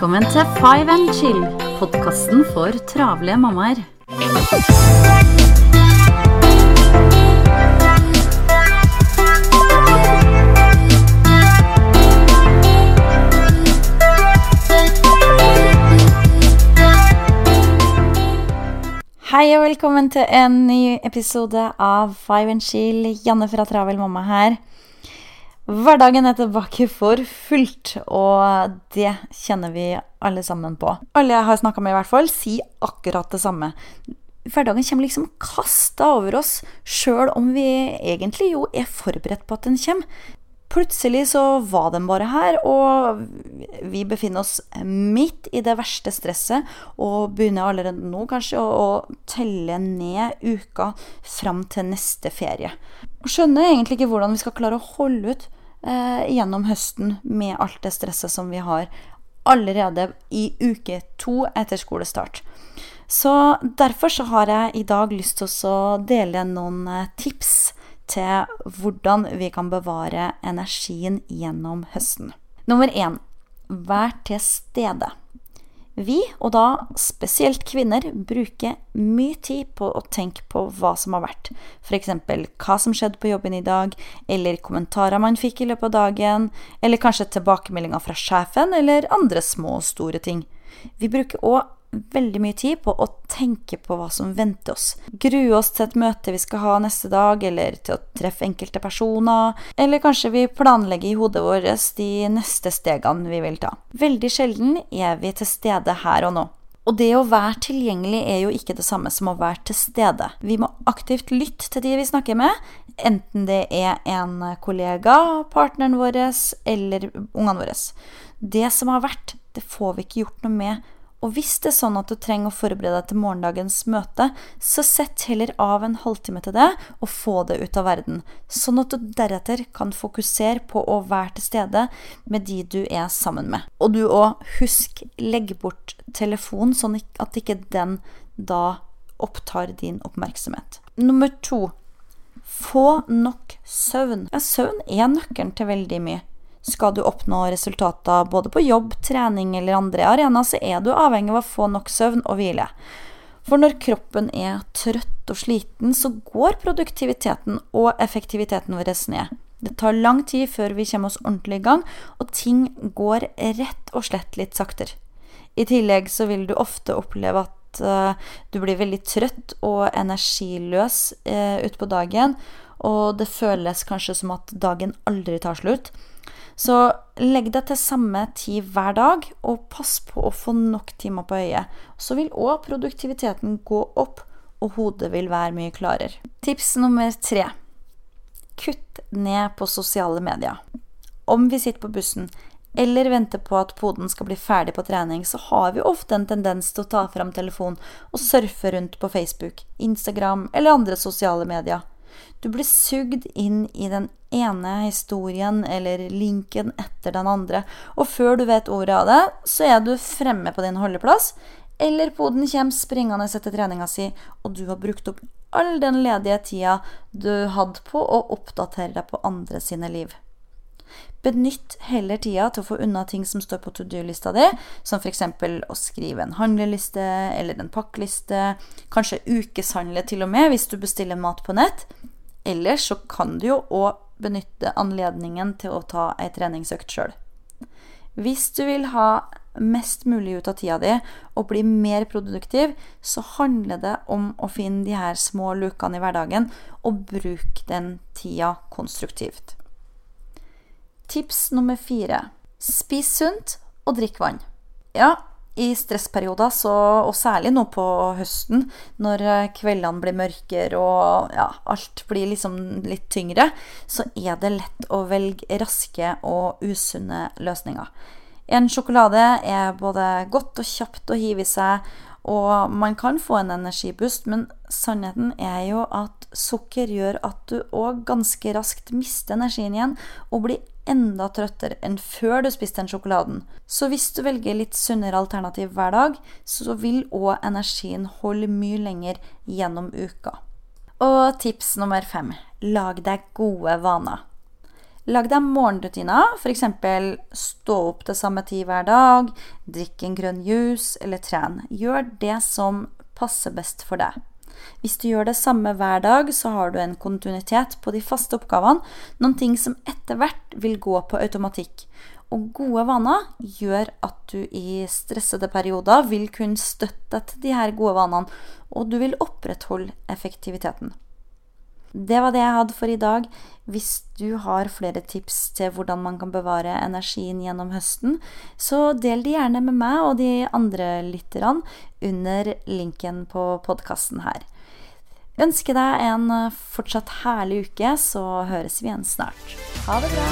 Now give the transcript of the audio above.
Velkommen til Five and Chill, podkasten for travle mammaer. Hei og velkommen til en ny episode av Five and Chill. Janne fra Travel mamma her. Hverdagen er tilbake for fullt, og det kjenner vi alle sammen på. Alle jeg har snakka med, i hvert fall, sier akkurat det samme. Hverdagen kommer liksom kasta over oss, sjøl om vi egentlig jo er forberedt på at den kommer. Plutselig så var den bare her, og vi befinner oss midt i det verste stresset og begynner allerede nå kanskje å, å telle ned uka fram til neste ferie. Og skjønner egentlig ikke hvordan vi skal klare å holde ut eh, gjennom høsten med alt det stresset som vi har allerede i uke to etter skolestart. Så derfor så har jeg i dag lyst til å dele noen eh, tips til hvordan vi kan bevare energien gjennom høsten. Nummer én vær til stede. Vi, og da spesielt kvinner, bruker mye tid på å tenke på hva som har vært. F.eks. hva som skjedde på jobben i dag, eller kommentarer man fikk i løpet av dagen, eller kanskje tilbakemeldinger fra sjefen, eller andre små og store ting. Vi bruker òg veldig mye tid på å tenke på hva som venter oss. Grue oss til et møte vi skal ha neste dag, eller til å treffe enkelte personer. Eller kanskje vi planlegger i hodet vårt de neste stegene vi vil ta. Veldig sjelden er vi til stede her og nå. Og det å være tilgjengelig er jo ikke det samme som å være til stede. Vi må aktivt lytte til de vi snakker med, enten det er en kollega, partneren vår eller ungene våre. Det som har vært, det får vi ikke gjort noe med og hvis det er sånn at du trenger å forberede deg til morgendagens møte, så sett heller av en halvtime til det, og få det ut av verden. Sånn at du deretter kan fokusere på å være til stede med de du er sammen med. Og du òg, husk, legg bort telefonen, sånn at ikke den da opptar din oppmerksomhet. Nummer to få nok søvn. Ja, søvn er nøkkelen til veldig mye. Skal du oppnå resultater både på jobb, trening eller andre arenaer, så er du avhengig av å få nok søvn og hvile. For når kroppen er trøtt og sliten, så går produktiviteten og effektiviteten vår ned. Det tar lang tid før vi kommer oss ordentlig i gang, og ting går rett og slett litt saktere. I tillegg så vil du ofte oppleve at uh, du blir veldig trøtt og energiløs uh, utpå dagen, og det føles kanskje som at dagen aldri tar slutt. Så legg deg til samme tid hver dag, og pass på å få nok timer på øyet. Så vil òg produktiviteten gå opp, og hodet vil være mye klarere. Tips nummer tre kutt ned på sosiale medier. Om vi sitter på bussen eller venter på at poden skal bli ferdig på trening, så har vi ofte en tendens til å ta fram telefonen og surfe rundt på Facebook, Instagram eller andre sosiale medier. Du blir sugd inn i den ene historien eller linken etter den andre, og før du vet ordet av det, så er du fremme på din holdeplass, eller poden kommer springende etter treninga si, og du har brukt opp all den ledige tida du hadde på å oppdatere deg på andre sine liv. Benytt heller tida til å få unna ting som står på to do-lista di, som f.eks. å skrive en handleliste eller en pakkeliste, kanskje ukeshandle til og med hvis du bestiller mat på nett. Ellers så kan du jo òg benytte anledningen til å ta ei treningsøkt sjøl. Hvis du vil ha mest mulig ut av tida di og bli mer produktiv, så handler det om å finne de her små lukene i hverdagen og bruke den tida konstruktivt. Tips nummer fire spis sunt og drikk vann. Ja, i stressperioder, så, og særlig nå på høsten, når eh, kveldene blir mørkere og ja, alt blir liksom litt tyngre, så er det lett å velge raske og usunne løsninger. En sjokolade er både godt og kjapt å hive i seg, og man kan få en energiboost, men sannheten er jo at sukker gjør at du òg ganske raskt mister energien igjen og blir enda trøttere enn før du spiste den sjokoladen. Så hvis du velger litt sunnere alternativ hver dag, så vil òg energien holde mye lenger gjennom uka. Og tips nummer fem lag deg gode vaner. Lag deg morgenrutiner, f.eks. stå opp til samme tid hver dag, drikk en grønn juice eller tren. Gjør det som passer best for deg. Hvis du gjør det samme hver dag, så har du en kontinuitet på de faste oppgavene, noen ting som etter hvert vil gå på automatikk. Og gode vaner gjør at du i stressede perioder vil kunne støtte deg til de her gode vanene, og du vil opprettholde effektiviteten. Det var det jeg hadde for i dag. Hvis du har flere tips til hvordan man kan bevare energien gjennom høsten, så del de gjerne med meg og de andre lytterne under linken på podkasten her. Ønsker deg en fortsatt herlig uke, så høres vi igjen snart. Ha det bra!